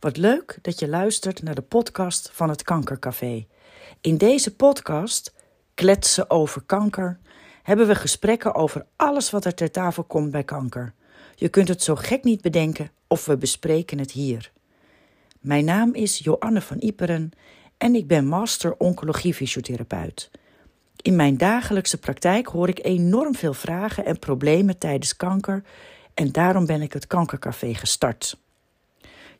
Wat leuk dat je luistert naar de podcast van het Kankercafé. In deze podcast, Kletsen over kanker, hebben we gesprekken over alles wat er ter tafel komt bij kanker. Je kunt het zo gek niet bedenken of we bespreken het hier. Mijn naam is Joanne van Iperen en ik ben master oncologie-fysiotherapeut. In mijn dagelijkse praktijk hoor ik enorm veel vragen en problemen tijdens kanker en daarom ben ik het Kankercafé gestart.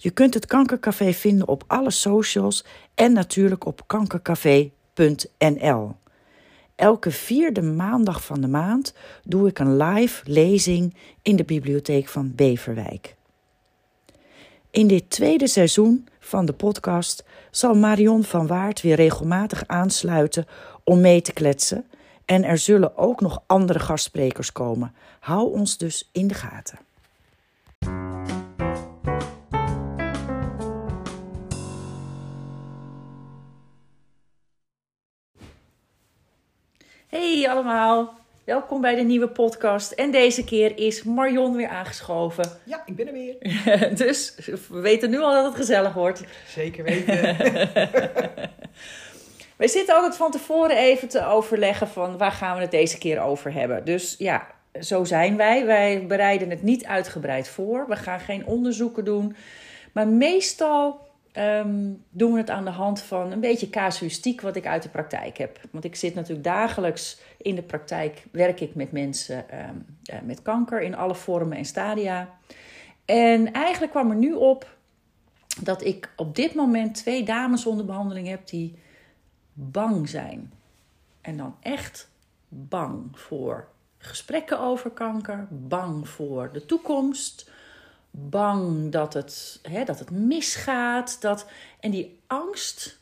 Je kunt het Kankercafé vinden op alle socials en natuurlijk op kankercafé.nl. Elke vierde maandag van de maand doe ik een live lezing in de bibliotheek van Beverwijk. In dit tweede seizoen van de podcast zal Marion van Waard weer regelmatig aansluiten om mee te kletsen. En er zullen ook nog andere gastsprekers komen. Hou ons dus in de gaten. Hey allemaal, welkom bij de nieuwe podcast. En deze keer is Marion weer aangeschoven. Ja, ik ben er weer. dus we weten nu al dat het gezellig wordt. Zeker weten. Wij zitten altijd van tevoren even te overleggen van waar gaan we het deze keer over hebben. Dus ja, zo zijn wij. Wij bereiden het niet uitgebreid voor. We gaan geen onderzoeken doen. Maar meestal Ehm, doen we het aan de hand van een beetje casuïstiek wat ik uit de praktijk heb. Want ik zit natuurlijk dagelijks in de praktijk, werk ik met mensen ehm, eh, met kanker in alle vormen en stadia. En eigenlijk kwam er nu op dat ik op dit moment twee dames onder behandeling heb die bang zijn. En dan echt bang voor gesprekken over kanker, bang voor de toekomst, bang dat het, hè, dat het misgaat. Dat, en die angst,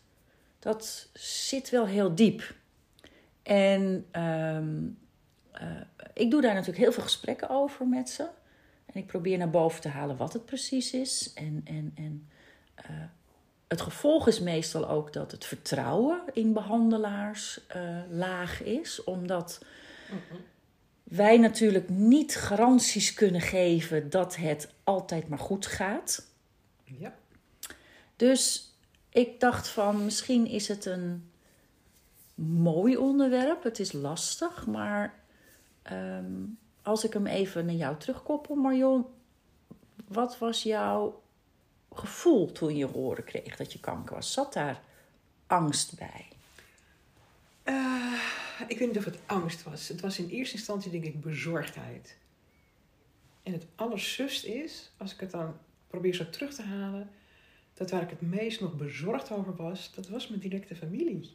dat zit wel heel diep. En ehm, eh, ik doe daar natuurlijk heel veel gesprekken over met ze. En ik probeer naar boven te halen wat het precies is. En, en, en uh, het gevolg is meestal ook dat het vertrouwen in behandelaars uh, laag is. Omdat wij natuurlijk niet garanties kunnen geven dat het altijd maar goed gaat. Ja. Dus ik dacht van misschien is het een mooi onderwerp. Het is lastig, maar ehm, als ik hem even naar jou terugkoppel, Marion, wat was jouw gevoel toen je horen kreeg dat je kanker was? Zat daar angst bij? Uh, ik weet niet of het angst was. Het was in eerste instantie denk ik bezorgdheid. En het allersust is, als ik het dan probeer zo terug te halen, dat waar ik het meest nog bezorgd over was, dat was mijn directe familie.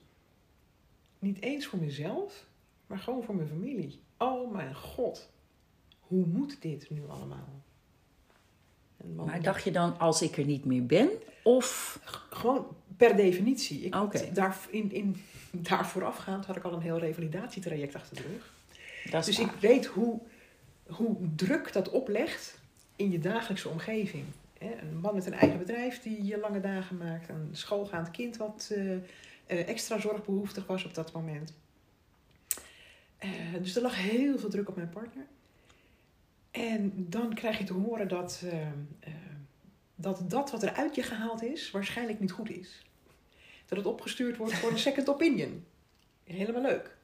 Niet eens voor mezelf, maar gewoon voor mijn familie. Oh mijn god, hoe moet dit nu allemaal? Maar dacht je dan als ik er niet meer ben? Of? Gewoon per definitie. Ik okay. daar, in, in, daar voorafgaand had ik al een heel revalidatietraject achter de rug. dus ik weet hoe, hoe druk dat oplegt in je dagelijkse omgeving. Een man met een eigen bedrijf die je lange dagen maakt. Een schoolgaand kind wat uh, extra zorgbehoeftig was op dat moment. Uh, dus er lag heel veel druk op mijn partner. En dan krijg je te horen dat, dat dat wat er uit je gehaald is, waarschijnlijk niet goed is. Dat het opgestuurd wordt voor een second opinion. Helemaal leuk.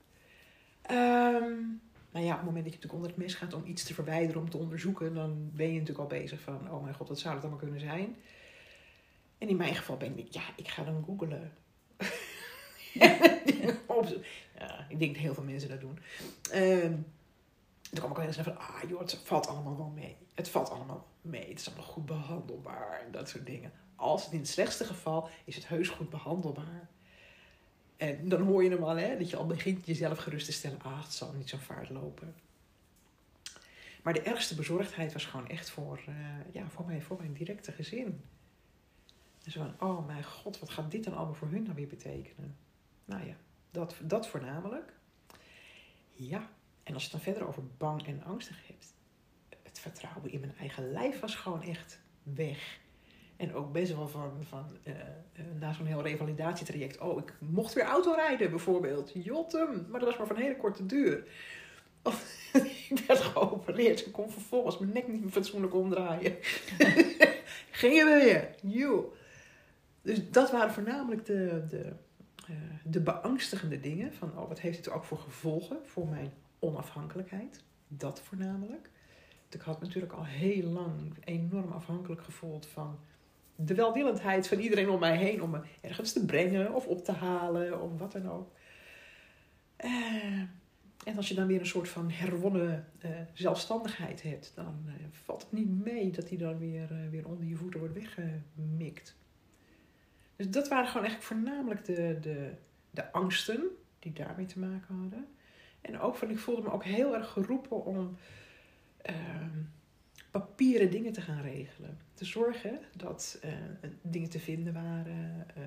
Um, nou ja, op het moment dat je natuurlijk onder het mes gaat om iets te verwijderen, om te onderzoeken, dan ben je natuurlijk al bezig van, oh mijn god, wat zou het allemaal kunnen zijn? En in mijn geval ben ik, ja, ik ga dan googlen. ja, ik denk dat heel veel mensen dat doen. Um, toen kwam ik al heel snel van, ah joh, het valt allemaal wel mee. Het valt allemaal mee. Het is allemaal goed behandelbaar en dat soort dingen. Als het in het slechtste geval is het heus goed behandelbaar. En dan hoor je hem al, hè, dat je al begint jezelf gerust te stellen. Ah, het zal niet zo vaart lopen. Maar de ergste bezorgdheid was gewoon echt voor, uh, ja, voor, mij, voor mijn directe gezin. Dus van, oh mijn god, wat gaat dit dan allemaal voor hun dan weer betekenen? Nou ja, dat, dat voornamelijk. Ja, en als je het dan verder over bang en angstig hebt, het vertrouwen in mijn eigen lijf was gewoon echt weg. En ook best wel van, van uh, na zo'n heel revalidatietraject. Oh, ik mocht weer auto rijden bijvoorbeeld. Jotem, maar dat was maar van hele korte duur. Of ik werd geopereerd. Ik kon vervolgens mijn nek niet meer fatsoenlijk omdraaien. gingen we weer. Joe. Dus dat waren voornamelijk de, de, eh, de beangstigende dingen. Van, oh, wat heeft het ook voor gevolgen voor mijn onafhankelijkheid? Dat voornamelijk. Ik had natuurlijk al heel lang enorm afhankelijk gevoeld van de welwillendheid van iedereen om mij heen. Om me ergens te brengen of op te halen of wat dan ook. Eh, en als je dan weer een soort van herwonnen eh, zelfstandigheid hebt, dan eh, valt het niet mee dat die dan weer, weer onder je voeten wordt weggemikt. Dus dat waren gewoon eigenlijk voornamelijk de, de, de angsten die daarmee te maken hadden. En ook van, ik voelde me ook heel erg geroepen om ehm, papieren dingen te gaan regelen. Te zorgen dat eh, dingen te vinden waren. ehm,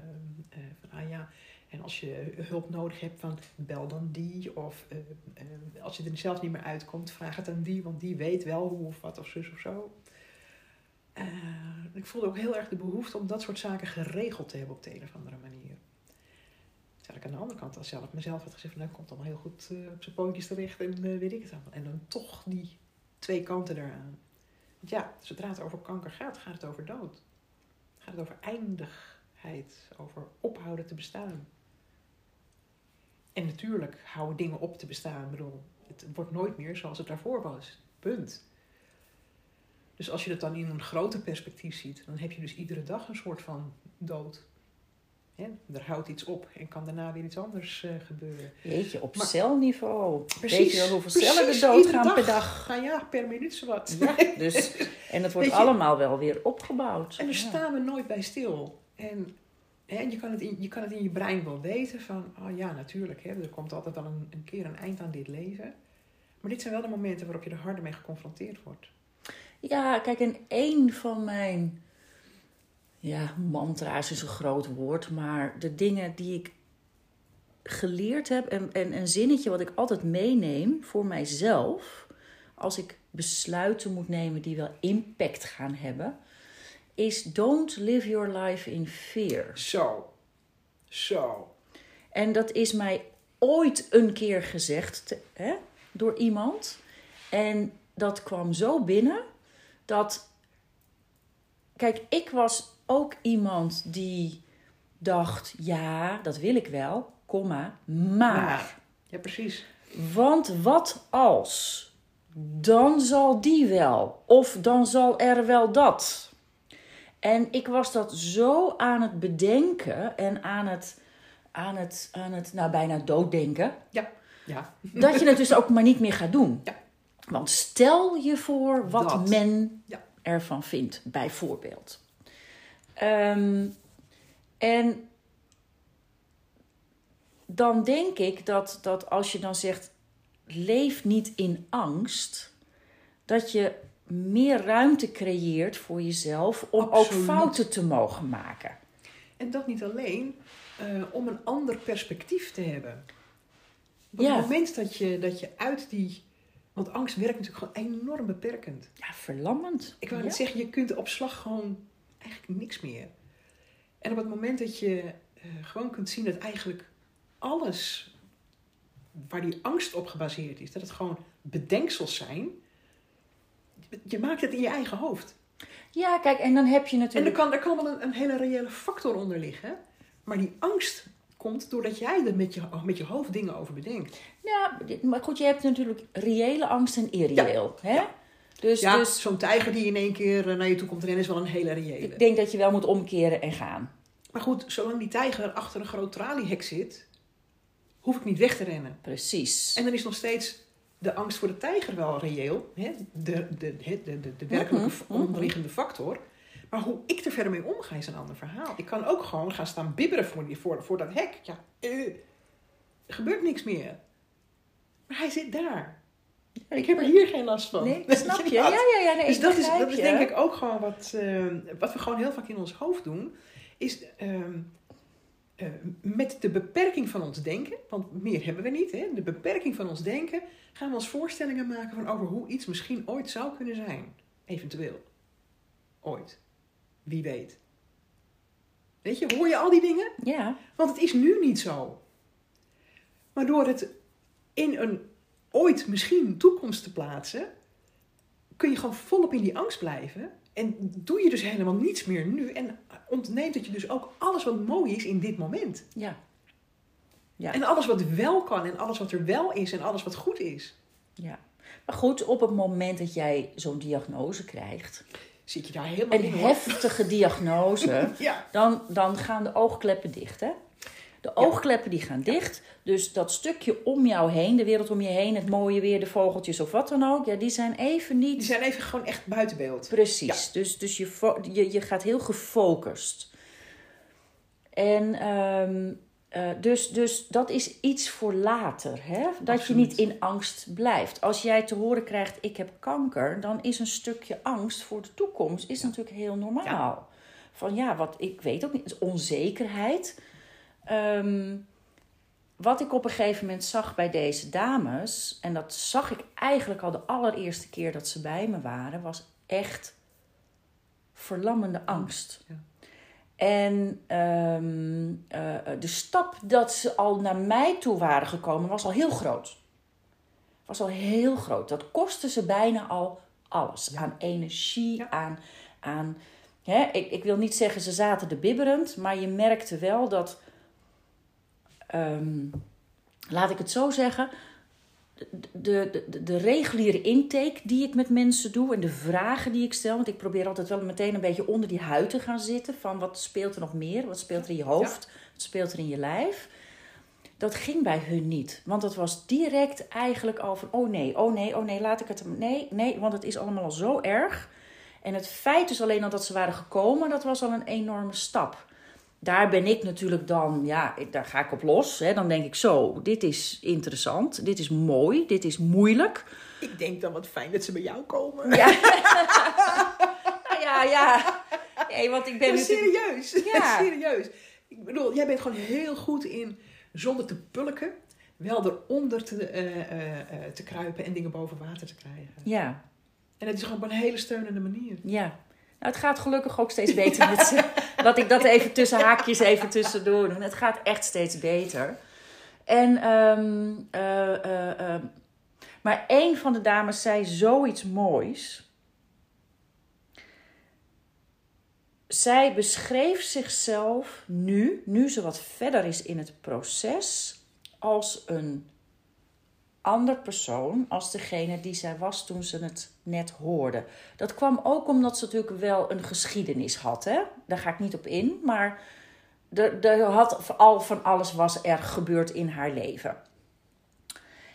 eh, van, ah ja, en als je hulp nodig hebt, van bel dan die. Of eh, als je er zelf niet meer uitkomt, vraag het aan die, want die weet wel hoe of wat of zus of zo. Ik voelde ook heel erg de behoefte om dat soort zaken geregeld te hebben op de een of andere manier. Terwijl ik aan de andere kant al zelf mezelf had gezegd, van, nou komt allemaal heel goed eh, op zijn pootjes terecht en eh, weet ik het allemaal. En dan toch die twee kanten eraan. Want ja, zodra het over kanker gaat, gaat het over dood. Gaat het over eindigheid, over ophouden te bestaan. En natuurlijk houden dingen op te bestaan. Ik bedoel, het wordt nooit meer zoals het daarvoor was. Punt. Dus als je het dan in een groter perspectief ziet, dan heb je dus iedere dag een soort van dood. Hè? Er houdt iets op en kan daarna weer iets anders eh, gebeuren. Weet je, op Maar- celniveau. Precies, Weet je wel hoeveel cellen er doodgaan per dag. Ga ja, per minuut zowat. Ja, dus, en het wordt je- allemaal wel weer opgebouwd. En daar Ja. staan we nooit bij stil. En hè, je, kan het in, je kan het in je brein wel weten van, oh ja, natuurlijk, hè, er komt altijd wel een, een keer een eind aan dit leven. Maar dit zijn wel de momenten waarop je er harder mee geconfronteerd wordt. Ja, kijk, en één van mijn ja, mantra's is een groot woord, maar de dingen die ik geleerd heb en, en een zinnetje wat ik altijd meeneem voor mijzelf, als ik besluiten moet nemen die wel impact gaan hebben, is don't live your life in fear. Zo. Zo. En dat is mij ooit een keer gezegd te- hè, door iemand. En dat kwam zo binnen dat. Kijk, ik was ook iemand die dacht: ja, dat wil ik wel, komma, maar. Ja, precies. Want wat als? Dan zal die wel. Of dan zal er wel dat. En ik was dat zo aan het bedenken en aan het, aan het, aan het nou, bijna dooddenken. Ja. Dat je het dus ook maar niet meer gaat doen. Ja. Want stel je voor wat Dat. men Ja. ervan vindt, bijvoorbeeld. Ehm, en dan denk ik dat, dat als je dan zegt, leef niet in angst, dat je meer ruimte creëert voor jezelf om ook fouten te mogen maken. En dat niet alleen, eh, om een ander perspectief te hebben. Op Ja. het moment dat je, dat je uit die... Want angst werkt natuurlijk gewoon enorm beperkend. Ja, verlammend. Ik wou Ja. net zeggen, je kunt op slag gewoon eigenlijk niks meer. En op het moment dat je eh, gewoon kunt zien dat eigenlijk alles waar die angst op gebaseerd is, dat het gewoon bedenksels zijn, je maakt het in je eigen hoofd. Ja, kijk, en dan heb je En er natuurlijk... kan, er kan wel een, een hele reële factor onder liggen, maar die angst komt doordat jij er met je, met je hoofd dingen over bedenkt. Ja, maar goed, je hebt natuurlijk reële angst en irreëel. hè? Ja. Dus, ja, dus zo'n tijger die in één keer eh, naar je toe komt rennen is wel een hele reële. ik denk dat je wel moet omkeren en gaan. Maar goed, zolang die tijger achter een groot traliehek zit, hoef ik niet weg te rennen. Precies. En dan is nog steeds de angst voor de tijger wel reëel. Hè? De, de, de, de, werkelijke Mhm, mhm. onderliggende factor. Maar hoe ik er verder mee omga is een ander verhaal. Ik kan ook gewoon gaan staan bibberen voor, die, voor, voor dat hek. Ja, eh, er gebeurt niks meer. Maar hij zit daar. Ik heb er hier geen last van. Nee, snap je? Ja, ja, ja. Nee, dus dat is, dat is denk ik ook gewoon wat, eh, wat we gewoon heel vaak in ons hoofd doen. Is ehm, eh, met de beperking van ons denken, want meer hebben we niet, hè? de beperking van ons denken, gaan we ons voorstellingen maken van over hoe iets misschien ooit zou kunnen zijn. Eventueel. Ooit. Wie weet. Weet je, hoor je al die dingen? Ja, Want het is nu niet zo. Maar door het in een ooit misschien toekomst te plaatsen, kun je gewoon volop in die angst blijven. En doe je dus helemaal niets meer nu. En ontneemt het je dus ook alles wat mooi is in dit moment. Ja. Ja. En alles wat wel kan en alles wat er wel is en alles wat goed is. ja. Maar goed, op het moment dat jij zo'n diagnose krijgt, Zit je daar helemaal een in heftige diagnose, Ja. dan, dan gaan de oogkleppen dicht, hè? De oogkleppen die gaan dicht. Dus dat stukje om jou heen, de wereld om je heen, het mooie weer, de vogeltjes of wat dan ook, ja, die zijn even niet Die zijn even gewoon echt buiten beeld. Precies. Dus, dus je, je, je gaat heel gefocust. En ehm, eh, dus, dus dat is iets voor later. Hè? Dat Absoluut. je niet in angst blijft. Als jij te horen krijgt, ik heb kanker, dan is een stukje angst voor de toekomst is natuurlijk heel normaal. Van ja, wat ik weet ook niet, onzekerheid. Ehm, wat ik op een gegeven moment zag bij deze dames, en dat zag ik eigenlijk al de allereerste keer dat ze bij me waren, was echt verlammende angst. Ja. En ehm, eh, de stap dat ze al naar mij toe waren gekomen was al heel groot. Was al heel groot. Dat kostte ze bijna al alles. Aan energie, Ja. aan. aan hè, ik, ik wil niet zeggen ze zaten er bibberend, maar je merkte wel dat. Ehm, laat ik het zo zeggen. De, de, de, reguliere intake die ik met mensen doe en de vragen die ik stel, want ik probeer altijd wel meteen een beetje onder die huid te gaan zitten. Van wat speelt er nog meer? Wat speelt er in je hoofd? Wat speelt er in je lijf? Dat ging bij hun niet. Want dat was direct eigenlijk al van: oh nee, oh nee, oh nee, laat ik het. Nee, nee, want het is allemaal al zo erg. En het feit dus alleen al dat ze waren gekomen, dat was al een enorme stap. Daar ben ik natuurlijk dan, ja, ik- daar ga ik op los. Hè. Dan denk ik zo, dit is interessant, dit is mooi, dit is moeilijk. Ik denk dan wat fijn dat ze bij jou komen. Ja, nou ja, ja. Nee, want ik ben Ja, serieus. Ja. serieus. Ik bedoel, jij bent gewoon heel goed in, zonder te pulken, wel eronder te, eh, eh, eh, te kruipen en dingen boven water te krijgen. Ja, En het is gewoon op een hele steunende manier. ja. Nou, het gaat gelukkig ook steeds beter met ze. Dat ik dat even tussen haakjes even tussendoor doe. Het gaat echt steeds beter. En, ehm, eh, eh, ehm, maar een van de dames zei zoiets moois. Zij beschreef zichzelf nu, nu ze wat verder is in het proces, als een ander persoon als degene die zij was toen ze het net hoorde. Dat kwam ook omdat ze natuurlijk wel een geschiedenis had. Hè? Daar ga ik niet op in, maar er, er had al van alles was er gebeurd in haar leven.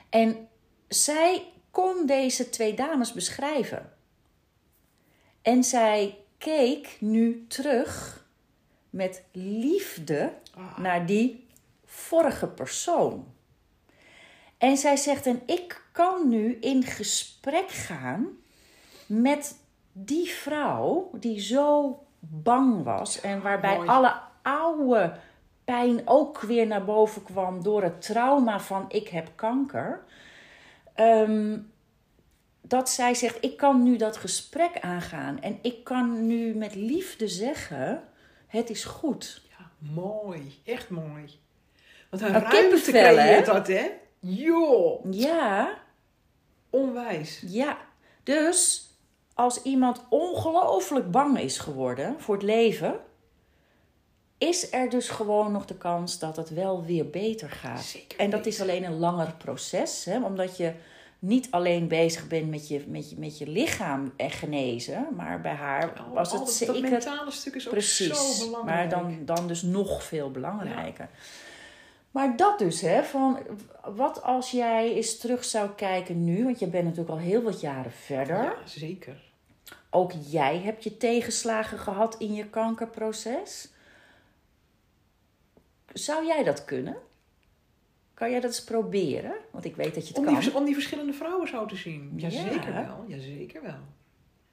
En zij kon deze twee dames beschrijven. En zij keek nu terug met liefde Ah. naar die vorige persoon. En zij zegt, en ik kan nu in gesprek gaan met die vrouw die zo bang was en waarbij mooi. alle oude pijn ook weer naar boven kwam door het trauma van ik heb kanker. Ehm, dat zij zegt, ik kan nu dat gesprek aangaan en ik kan nu met liefde zeggen, het is goed. Ja, mooi. Echt mooi. Want een Een ruimte creëert dat, hè? Joh, Ja, onwijs. Ja, dus als iemand ongelooflijk bang is geworden voor het leven, is er dus gewoon nog de kans dat het wel weer beter gaat. Zeker en dat is alleen een langer proces, hè, omdat je niet alleen bezig bent met je, met je, met je lichaam en genezen, maar bij haar Oh, was het zeker. dat mentale stuk is ook Precies, zo belangrijk. maar dan, dan dus nog veel belangrijker. Maar dat dus, hè, van wat als jij eens terug zou kijken nu, want je bent natuurlijk al heel wat jaren verder. Ja, zeker. Ook jij hebt je tegenslagen gehad in je kankerproces. Zou jij dat kunnen? Kan jij dat eens proberen? Want ik weet dat je het Om kan. die, om die verschillende vrouwen zo te zien. Ja. Jazeker wel. Jazeker wel.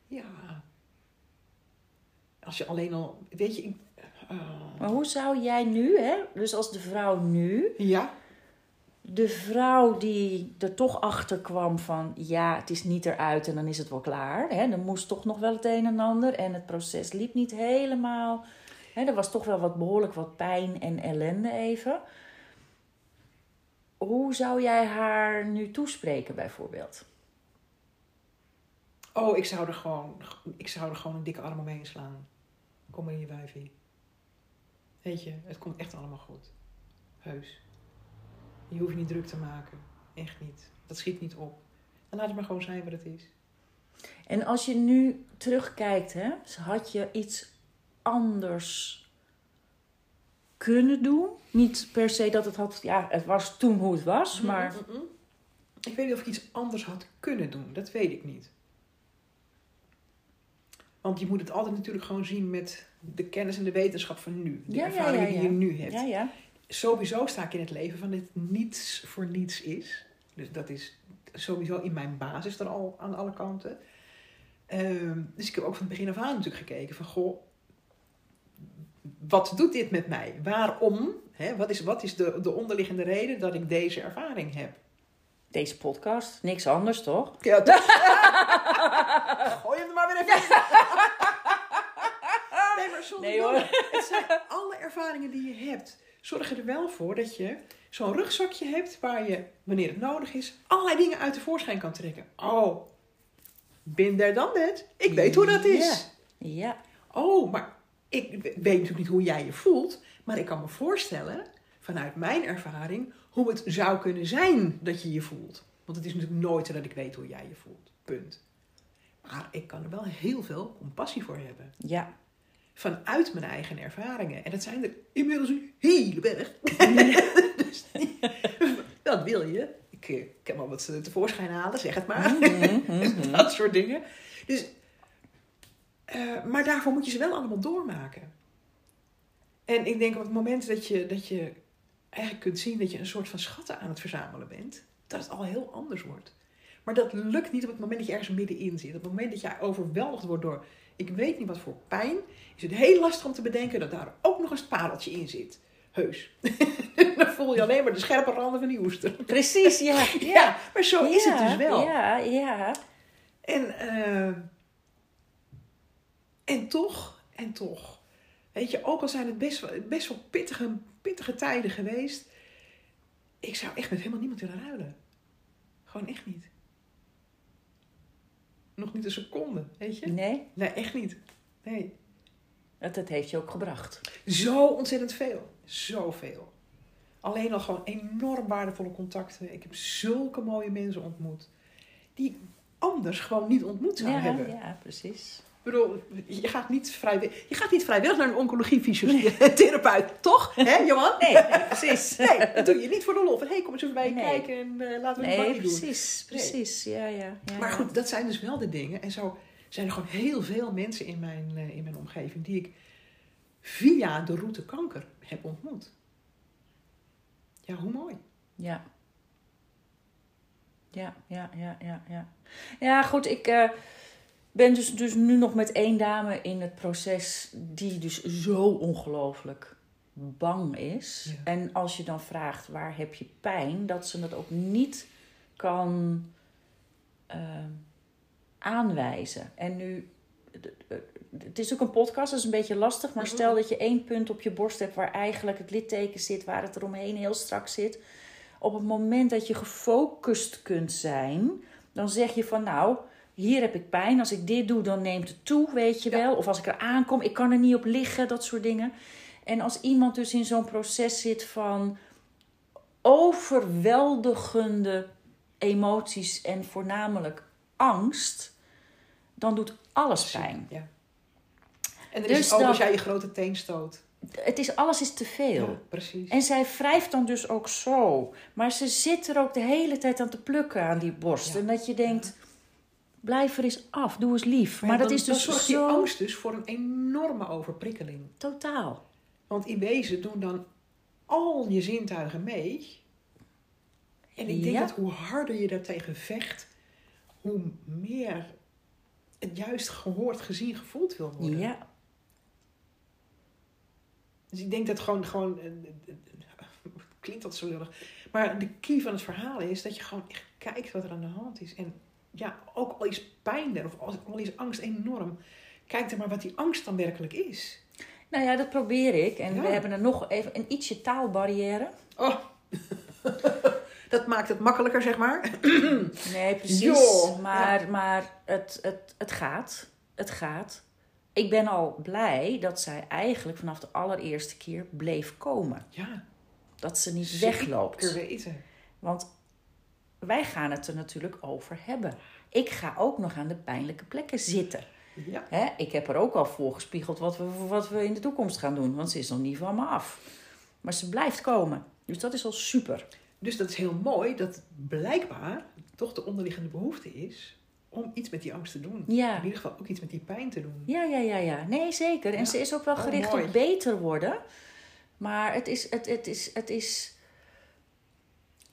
Ja. Als je alleen al... Weet je... Ik, Maar hoe zou jij nu, hè, dus als de vrouw nu, ja. de vrouw die er toch achter kwam van ja, het is niet eruit en dan is het wel klaar. Hè? Er moest toch nog wel het een en ander en het proces liep niet helemaal. Hè? Er was toch wel wat behoorlijk wat pijn en ellende even. Hoe zou jij haar nu toespreken bijvoorbeeld? Oh, ik zou er gewoon, ik zou er gewoon een dikke arm omheen slaan. Kom maar hier, wijfie. Weet je, het komt echt allemaal goed. Heus. Je hoeft je niet druk te maken. Echt niet. Dat schiet niet op. En laat het maar gewoon zijn wat het is. En als je nu terugkijkt, hè, had je iets anders kunnen doen? Niet per se dat het had, ja, het was toen hoe het was, maar mm, mm. Ik weet niet of ik iets anders had kunnen doen. Dat weet ik niet. Want je moet het altijd natuurlijk gewoon zien met de kennis en de wetenschap van nu. De Ja, ja, ervaringen ja, die je nu hebt. ja, ja. Sowieso sta ik in het leven van dit niets voor niets is. Dus dat is sowieso in mijn basis dan al aan alle kanten. Ehm, dus ik heb ook van het begin af aan natuurlijk gekeken van... Goh, wat doet dit met mij? Waarom? Hè, wat is, wat is de, de onderliggende reden dat ik deze ervaring heb? Deze podcast, niks anders toch? Ja, toch? Gooi hem er maar weer even zonder Nee, hoor. Het zijn alle ervaringen die je hebt. Zorg er wel voor dat je zo'n rugzakje hebt waar je, wanneer het nodig is, allerlei dingen uit de voorschijn kan trekken. Oh, bin there dan net. Ik weet hoe dat is. Ja, Oh, maar ik weet natuurlijk niet hoe jij je voelt, maar ik kan me voorstellen, vanuit mijn ervaring, hoe het zou kunnen zijn dat je je voelt. Want het is natuurlijk nooit zo dat ik weet hoe jij je voelt. Punt. Maar ik kan er wel heel veel compassie voor hebben. ja. Vanuit mijn eigen ervaringen. En dat zijn er inmiddels een hele berg. dus, dat wil je. Ik eh, kan wel wat tevoorschijn halen, zeg het maar. Mhm, mhm. dat soort dingen. Dus, eh, maar daarvoor moet je ze wel allemaal doormaken. En ik denk op het moment dat je, dat je eigenlijk kunt zien dat je een soort van schatten aan het verzamelen bent, dat het al heel anders wordt. Maar dat lukt niet op het moment dat je ergens middenin zit. Op het moment dat jij overweldigd wordt door, ik weet niet wat voor pijn, is het heel lastig om te bedenken dat daar ook nog eens het pareltje in zit. Heus. Dan voel je alleen maar de scherpe randen van die oester. Precies, ja. Ja, maar zo is het dus wel. Ja, ja. En, eh, en toch, en toch. Weet je, ook al zijn het best, wel- best wel pittige, pittige tijden geweest. Ik zou echt met helemaal niemand willen ruilen. Gewoon echt niet. Nog niet een seconde, weet je? Nee, Nee, echt niet. Nee. dat, dat heeft je ook gebracht. Zo ontzettend veel. Zoveel. Alleen al gewoon enorm waardevolle contacten. Ik heb zulke mooie mensen ontmoet. Die ik anders gewoon niet ontmoet zou Ja, hebben. ja, precies. Ik bedoel, je gaat niet, vrijwillig, je gaat niet vrijwillig naar een oncologie-fysiotherapeut, toch? Hè, Johan? Nee, nee, precies. Nee, dat doe je niet voor de lol. Van, hé, hey, kom eens even bij je Nee. kijken en eh, laten we een bakje doen. precies, precies. Ja, ja, ja. Maar goed, dat zijn dus wel de dingen. En zo zijn er gewoon heel veel mensen in mijn, eh, in mijn omgeving die ik via de route kanker heb ontmoet. Ja, hoe mooi. Ja. Ja, ja, ja, ja, ja. Ja, goed, ik eh, ben dus, dus nu nog met één dame in het proces die dus zo ongelooflijk bang is. Ja. En als je dan vraagt waar heb je pijn, dat ze het ook niet kan eh, aanwijzen. En nu, het is ook een podcast, dat is een beetje lastig, maar Mhm. stel dat je één punt op je borst hebt waar eigenlijk het litteken zit, waar het eromheen heel strak zit op het moment dat je gefocust kunt zijn, dan zeg je van nou, hier heb ik pijn. Als ik dit doe, dan neemt het toe, weet je Ja. wel. Of als ik er aankom, ik kan er niet op liggen, dat soort dingen. En als iemand dus in zo'n proces zit van overweldigende emoties en voornamelijk angst, dan doet alles pijn. Ja. En er Dus is ook dan- als jij je grote teen stoot. Het is, alles is te veel. Ja, precies. En zij wrijft dan dus ook zo. Maar ze zit er ook de hele tijd aan te plukken aan die borst. Ja. En dat je denkt, blijf er eens af, doe eens lief. Maar, dat dan- is dus dan zorgt die zo angst dus voor een enorme overprikkeling. totaal. Want in wezen doen dan al je zintuigen mee. En ik denk Ja. dat hoe harder je daartegen vecht, hoe meer het juist gehoord, gezien, gevoeld wil worden. Ja, Dus ik denk dat gewoon, gewoon eh, eh, eh, klinkt dat zo lullig, maar de key van het verhaal is dat je gewoon echt kijkt wat er aan de hand is. En ja, ook al is pijn er, of al is angst enorm, kijk er maar wat die angst dan werkelijk is. nou ja, dat probeer ik. En Ja. we hebben er nog even een ietsje taalbarrière. Oh, Dat maakt het makkelijker, zeg maar. Nee, precies. Maar maar het, het, het gaat. Het gaat. Ik ben al blij dat zij eigenlijk vanaf de allereerste keer bleef komen. Ja, Dat ze niet zeker wegloopt. weten. Want wij gaan het er natuurlijk over hebben. Ik ga ook nog aan de pijnlijke plekken zitten. Ja. Hè? Ik heb er ook al voorgespiegeld wat we, wat we in de toekomst gaan doen. Want ze is nog niet van me af. Maar ze blijft komen. Dus dat is al super. Dus dat is heel mooi dat blijkbaar toch de onderliggende behoefte is om iets met die angst te doen. Ja. In ieder geval ook iets met die pijn te doen. Ja, ja, ja, ja. Nee, zeker. En Ja. ze is ook wel Oh, gericht op beter worden. Maar het is, het, het is, het is...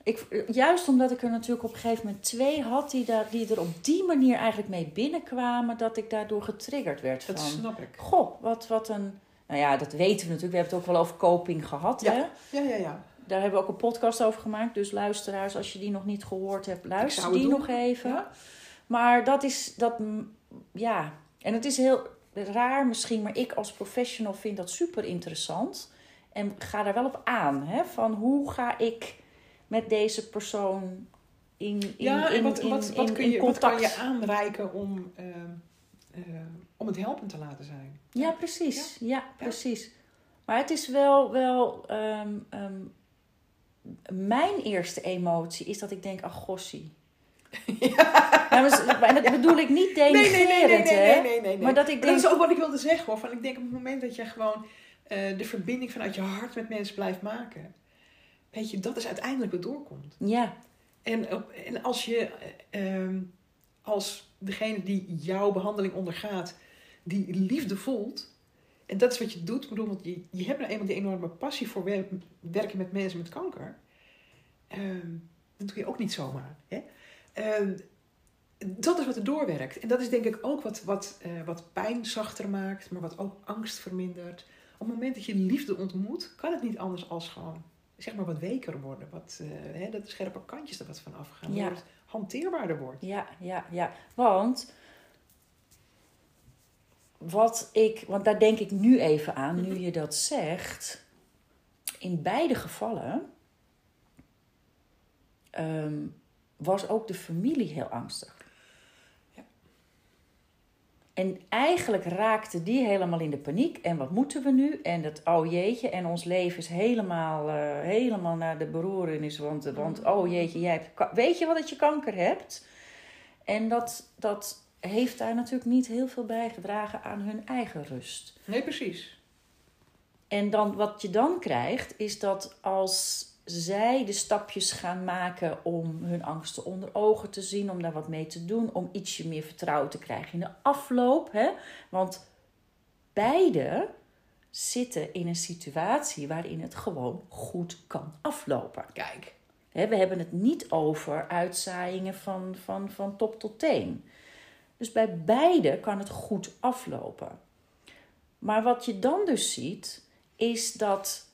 Ik, juist omdat ik er natuurlijk op een gegeven moment twee had die, daar, die er op die manier eigenlijk mee binnenkwamen, dat ik daardoor getriggerd werd Dat van... snap ik. Goh, wat, wat een... Nou ja, dat weten we natuurlijk. We hebben het ook wel over coping gehad. Ja. Hè? Ja, ja, ja. Daar hebben we ook een podcast over gemaakt. Dus luisteraars, als je die nog niet gehoord hebt, luister die doen. nog even. Ja. Maar dat is, dat, ja. En het is heel raar misschien, maar ik als professional vind dat super interessant. En ga daar wel op aan. Hè? Van hoe ga ik met deze persoon in, in, Ja, en in, wat, in, wat, wat, in- kun in je, wat kan contact. je aanreiken om, ehm, eh, om het helpend te laten zijn? Ja, precies. Ja, precies. Maar het is wel, wel ehm, ehm, mijn eerste emotie is dat ik denk, ach gossie. Ja. maar, maar dat bedoel ik niet Nee, nee, nee, nee, denigrerend, nee, hè? nee. Maar dat ik Maar dat is ook wat ik wilde zeggen hoor. Van, ik denk op het moment dat je gewoon eh, de verbinding vanuit je hart met mensen blijft maken. Weet je, dat is uiteindelijk wat doorkomt. ja, En, op- en als je eh, ehm, als degene die jouw behandeling ondergaat, die liefde voelt. En dat is wat je doet. Ik bedoel, want je, je hebt nou eenmaal die enorme passie voor wer- werken met mensen met kanker. Ehm, dat doe je ook niet zomaar. Hè? Ehm, dat is wat er doorwerkt. En dat is denk ik ook wat, wat, eh, wat pijn zachter maakt, maar wat ook angst vermindert. Op het moment dat je liefde ontmoet, kan het niet anders als gewoon zeg maar wat weker worden. Wat, eh, hè, dat de scherpe kantjes er wat van afgaan. Ja. Het hanteerbaarder wordt. ja, ja, ja. Want wat ik, want daar denk ik nu even aan, nu je dat zegt. In beide gevallen ehm, was ook de familie heel angstig. En eigenlijk raakte die helemaal in de paniek. En wat moeten we nu? En dat, oh jeetje, en ons leven is helemaal, eh, helemaal naar de beroerenis. Want, want oh jeetje, jij hebt, weet je wel dat je kanker hebt? En dat, dat heeft daar natuurlijk niet heel veel bijgedragen aan hun eigen rust. Nee, precies. En dan, wat je dan krijgt, is dat als zij de stapjes gaan maken om hun angsten onder ogen te zien, om daar wat mee te doen, om ietsje meer vertrouwen te krijgen in de afloop. Hè? Want beide zitten in een situatie waarin het gewoon goed kan aflopen. Kijk. Hè, we hebben het niet over uitzaaiingen van, van, van top tot teen. Dus bij beide kan het goed aflopen. Maar wat je dan dus ziet, is dat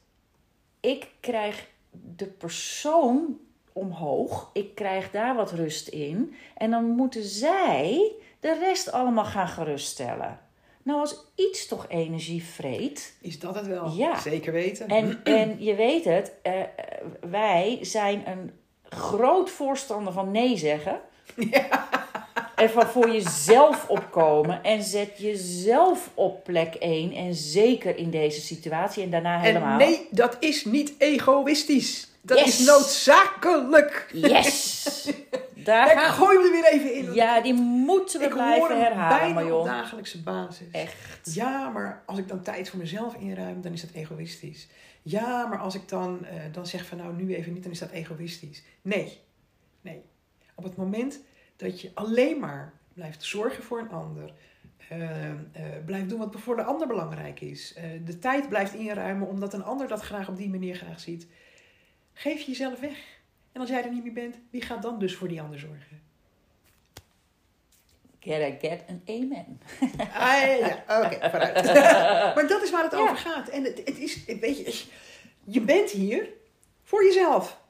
ik krijg de persoon omhoog. Ik krijg daar wat rust in. En dan moeten zij de rest allemaal gaan geruststellen. Nou, als iets toch energie vreet, Is dat het wel? Ja. Zeker weten. en, en je weet het, eh, eh, wij zijn een groot voorstander van nee zeggen. En van voor jezelf opkomen. En zet jezelf op plek 1. En zeker in deze situatie. En daarna helemaal. En nee, dat is niet egoïstisch. Dat Yes. is noodzakelijk. Yes! Daar Ik gaan gooi hem er weer even in. Ja, die moeten we ik blijven herhalen, bijna op dagelijkse basis. Echt. Ja, maar als ik dan tijd voor mezelf inruim, dan is dat egoïstisch. Ja, maar als ik dan, eh, dan zeg van nou nu even niet, dan is dat egoïstisch. Nee, nee. Op het moment dat je alleen maar blijft zorgen voor een ander, eh, eh, blijft doen wat voor de ander belangrijk is, eh, de tijd blijft inruimen omdat een ander dat graag op die manier graag ziet, geef je jezelf weg. En als jij er niet meer bent, wie gaat dan dus voor die ander zorgen? Get I get an amen. Ah, ja, ja. oké, vooruit. maar dat is waar het Ja. over gaat. En het, het is, weet je, je bent hier voor jezelf.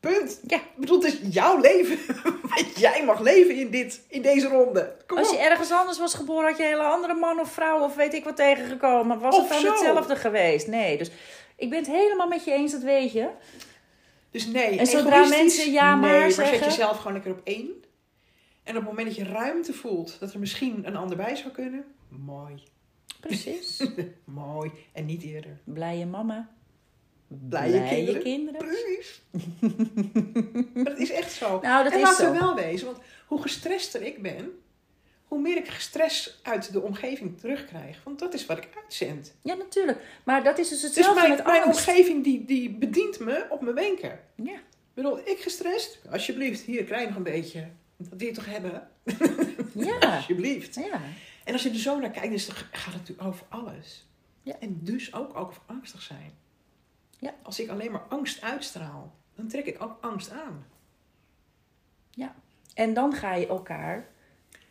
Punt. Ja. Ik bedoel, het is jouw leven. Wat jij mag leven in, dit, in deze ronde. Kom Als op. je ergens anders was geboren, had je een hele andere man of vrouw of weet ik wat tegengekomen. Was Of het dan hetzelfde geweest? Nee, dus ik ben het helemaal met je eens, dat weet je. Dus nee, En zodra mensen ja maar nee, maar zet zeggen? jezelf gewoon lekker op één. En op het moment dat je ruimte voelt dat er misschien een ander bij zou kunnen, mooi. Precies. Mooi. En niet eerder. Blije mama. Blije kinderen. Precies. maar dat is echt zo. Nou, dat en is laten we wel wezen, want hoe gestrester ik ben, hoe meer ik stress uit de omgeving terugkrijg. Want dat is wat ik uitzend. Ja, natuurlijk. Maar dat is dus Dus hetzelfde mijn, met mijn angst. omgeving die, die bedient me op mijn wenken. Ja. Ik bedoel, ik gestrest? Alsjeblieft, hier, krijg nog een beetje. Dat wil je toch hebben? Ja. Alsjeblieft. ja. En als je er zo naar kijkt, dan gaat het natuurlijk over alles. Ja. En dus ook over angstig zijn. Ja. Als ik alleen maar angst uitstraal, dan trek ik ook angst aan. En dan ga je elkaar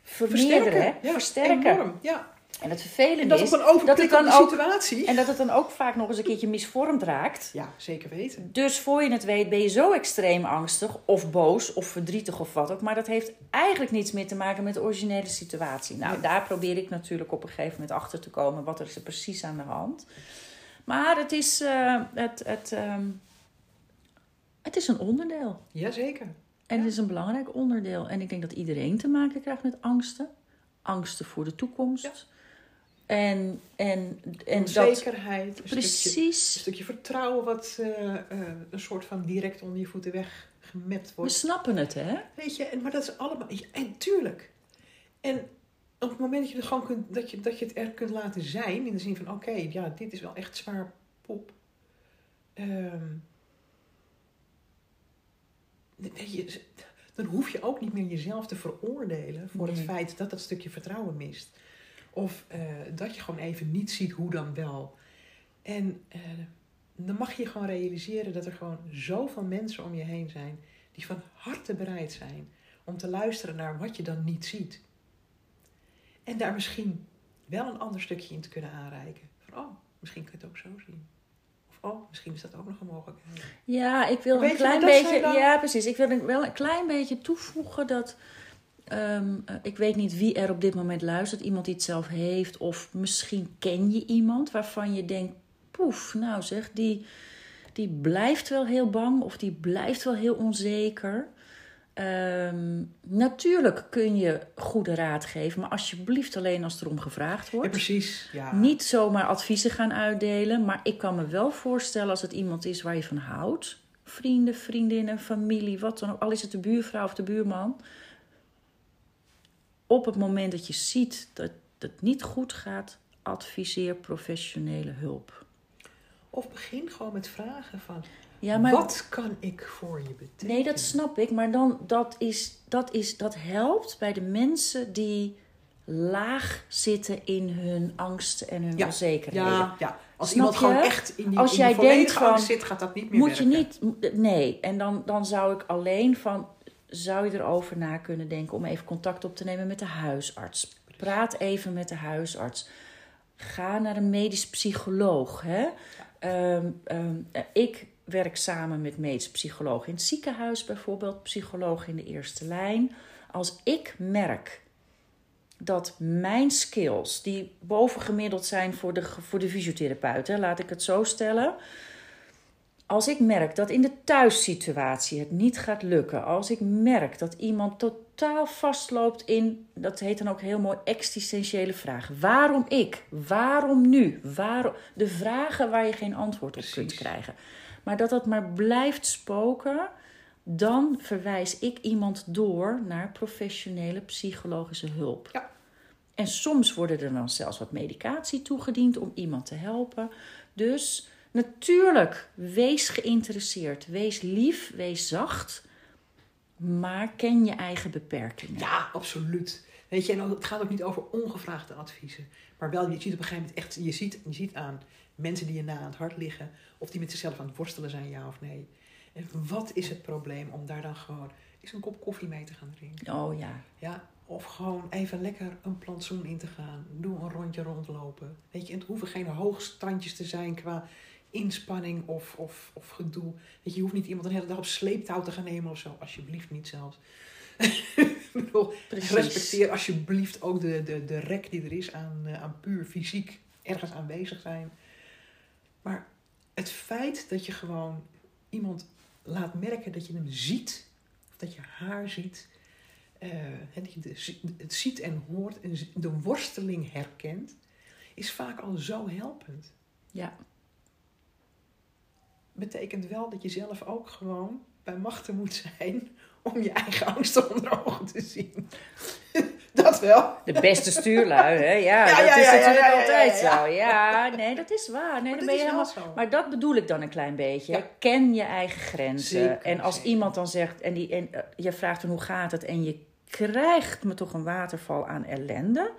vermeerderen? Ja, versterken. Enorm, ja. En het En vervelende dat is op een dat het dan ook situatie. en dat het dan ook vaak nog eens een keertje misvormd raakt. Ja, zeker weten. Dus voor je het weet ben je zo extreem angstig of boos of verdrietig of wat ook. Maar dat heeft eigenlijk niets meer te maken met de originele situatie. Nou, daar probeer ik natuurlijk op een gegeven moment achter te komen. Wat er is er precies aan de hand. Maar het is, eh, het, het, ehm, het is een onderdeel. Jazeker. En het is een belangrijk onderdeel. En ik denk dat iedereen te maken krijgt met angsten. Angsten voor de toekomst. Ja. En, en, en dat... Onzekerheid. Een stukje, een Precies. stukje vertrouwen wat eh, eh, een soort van direct onder je voeten weggemapt We wordt. snappen het, hè? Weet je, en, maar dat is allemaal... En tuurlijk. En op het moment dat je, er gewoon kunt, dat, je, dat je het er kunt laten zijn... in de zin van, oké, ja, dit is wel echt zwaar pop. Ehm, je, dan hoef je ook niet meer jezelf te veroordelen... voor het feit dat dat stukje vertrouwen mist. Of eh, dat je gewoon even niet ziet hoe dan wel. En eh, dan mag je gewoon realiseren dat er gewoon zoveel mensen om je heen zijn... die van harte bereid zijn om te luisteren naar wat je dan niet ziet. En daar misschien wel een ander stukje in te kunnen aanreiken. Van, oh, misschien kun je het ook zo zien. Of, oh, misschien is dat ook nog een mogelijkheid. Ja, ik wil een klein beetje. dan- Ja, precies. Ik wil wel een klein beetje toevoegen dat. ehm, eh, ik weet niet wie er op dit moment luistert. Iemand die het zelf heeft. Of misschien ken je iemand waarvan je denkt: poef, nou zeg, die, die blijft wel heel bang. Of die blijft wel heel onzeker. Ehm, natuurlijk kun je goede raad geven. Maar alsjeblieft alleen als er om gevraagd Ja, wordt. precies. Ja. Niet zomaar adviezen gaan uitdelen, maar ik kan me wel voorstellen als het iemand is waar je van houdt. Vrienden, vriendinnen, familie, wat dan ook. Al is het de buurvrouw of de buurman. Op het moment dat je ziet dat het niet goed gaat, adviseer professionele hulp. Of begin gewoon met vragen van... Ja, maar Wat kan ik voor je betekenen? nee, dat snap ik. Maar dan, dat, is, dat, is, dat helpt bij de mensen die laag zitten in hun angsten en hun Ja, onzekerheden. Ja, ja. Als Snap iemand gewoon echt in die, Als in jij die volledige denkt van, angst zit, gaat dat niet meer Moet je niet, nee. En dan, dan zou ik alleen van, zou je erover na kunnen denken om even contact op te nemen met de huisarts. Praat even met de huisarts. Ga naar een medisch psycholoog. Hè? Ehm, ehm, ik werk samen met medisch psycholoog in het ziekenhuis bijvoorbeeld, psycholoog in de eerste lijn. Als ik merk dat mijn skills, die bovengemiddeld zijn voor de, voor de fysiotherapeut, hè, laat ik het zo stellen. Als ik merk dat in de thuissituatie het niet gaat lukken, als ik merk dat iemand totaal vastloopt in, dat heet dan ook heel mooi, existentiële vragen. Waarom ik? Waarom nu? Waarom? De vragen waar je geen antwoord op kunt krijgen. Maar dat dat maar blijft spoken, dan verwijs ik iemand door naar professionele psychologische hulp. Ja. En soms worden er dan zelfs wat medicatie toegediend om iemand te helpen. Dus natuurlijk, wees geïnteresseerd, wees lief, wees zacht, maar ken je eigen beperkingen. Ja, absoluut. Weet je, en het gaat ook niet over ongevraagde adviezen. Maar wel, je ziet op een gegeven moment echt, je ziet, je ziet aan mensen die je na aan het hart liggen, of die met zichzelf aan het worstelen zijn, ja of nee. En wat is het probleem om daar dan gewoon eens een kop koffie mee te gaan drinken? Oh ja, Ja, of gewoon even lekker een plantsoen in te gaan. Doe een rondje rondlopen. Weet je, het hoeven geen hoogstandjes te zijn qua inspanning of, of, of gedoe. Weet je, je hoeft niet iemand een hele dag op sleeptouw te gaan nemen of zo. Alsjeblieft niet zelfs. Ik bedoel, precies. respecteer alsjeblieft ook de, de, de rek die er is aan, eh, aan puur fysiek ergens aanwezig zijn. Maar het feit dat je gewoon iemand laat merken dat je hem ziet, of dat je haar ziet, eh, dat je de- het ziet en hoort en de worsteling herkent, is vaak al zo helpend. Ja, Betekent wel dat je zelf ook gewoon bij machten moet zijn om je eigen angsten onder ogen te zien. dat wel. de beste stuurlui, hè? Ja, Ja, dat ja, is ja, natuurlijk altijd zo. Ja, nee, dat is waar. Nee, Maar ben je helemaal... zo. Maar dat bedoel ik dan een klein beetje. Ken je eigen grenzen. Zeker, en als zeker. iemand dan zegt, en, die, en eh, je vraagt dan hoe gaat het, en je krijgt me toch een waterval aan ellende.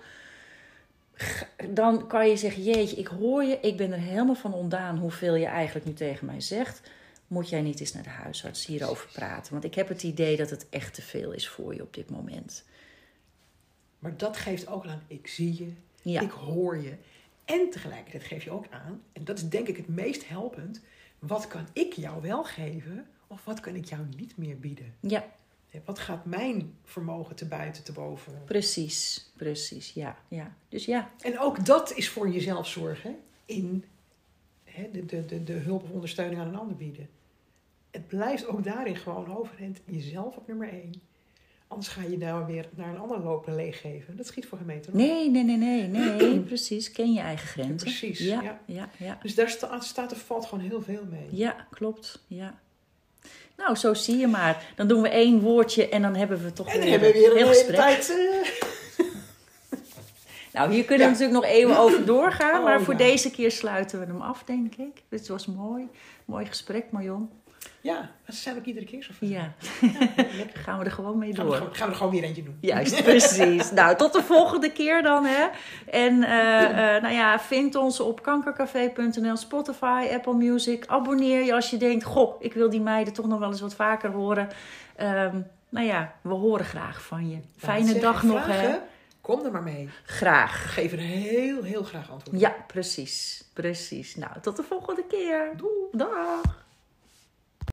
Dan kan je zeggen, jeetje, ik hoor je, ik ben er helemaal van ontdaan hoeveel je eigenlijk nu tegen mij zegt. Moet jij niet eens naar de huisarts hierover praten? Want ik heb het idee dat het echt te veel is voor je op dit moment. Maar dat geeft ook aan, ik zie je, Ja. ik hoor je. En tegelijkertijd geef je ook aan, en dat is denk ik het meest helpend, wat kan ik jou wel geven of wat kan ik jou niet meer bieden? Ja, Wat gaat mijn vermogen te buiten, te boven? precies, precies, ja, ja. Dus ja, En ook dat is voor jezelf zorgen in hè, de, de, de, de hulp of ondersteuning aan een ander bieden. Het blijft ook daarin gewoon overhand jezelf op nummer één. Anders ga je nou weer naar een ander lopen leeggeven. Dat schiet voor op. nee, nee, nee, nee, nee, precies. Ken je eigen grenzen. Precies, Ja, ja. ja, ja. Dus daar staat, staat er valt gewoon heel veel mee. Ja, klopt. Ja. Nou, zo zie je maar. Dan doen we één woordje en dan hebben we toch En dan weer, hebben we weer een heel hele gesprek. tijd. eh, Nou, hier kunnen Ja. we natuurlijk nog eeuwen over doorgaan. Oh, maar voor ja. deze keer sluiten we hem af, denk ik. Dit was mooi. Mooi gesprek, Marion. Ja, ze zijn ook iedere keer zo fijn. Ja, lekker. gaan we er gewoon mee Gaan we, door. gaan we er gewoon weer eentje doen. Juist, precies. nou, tot de volgende keer dan, hè. En eh, eh, nou ja, vind ons op kankercafé.nl, Spotify, Apple Music. Abonneer je als je denkt, goh, ik wil die meiden toch nog wel eens wat vaker horen. Ehm, nou ja, we horen graag van je. Fijne dag nog, hè. vragen, Kom er maar mee. Graag. Geven er heel, heel graag antwoord op. Ja, precies. Precies. Nou, tot de volgende keer. Doei. Dag.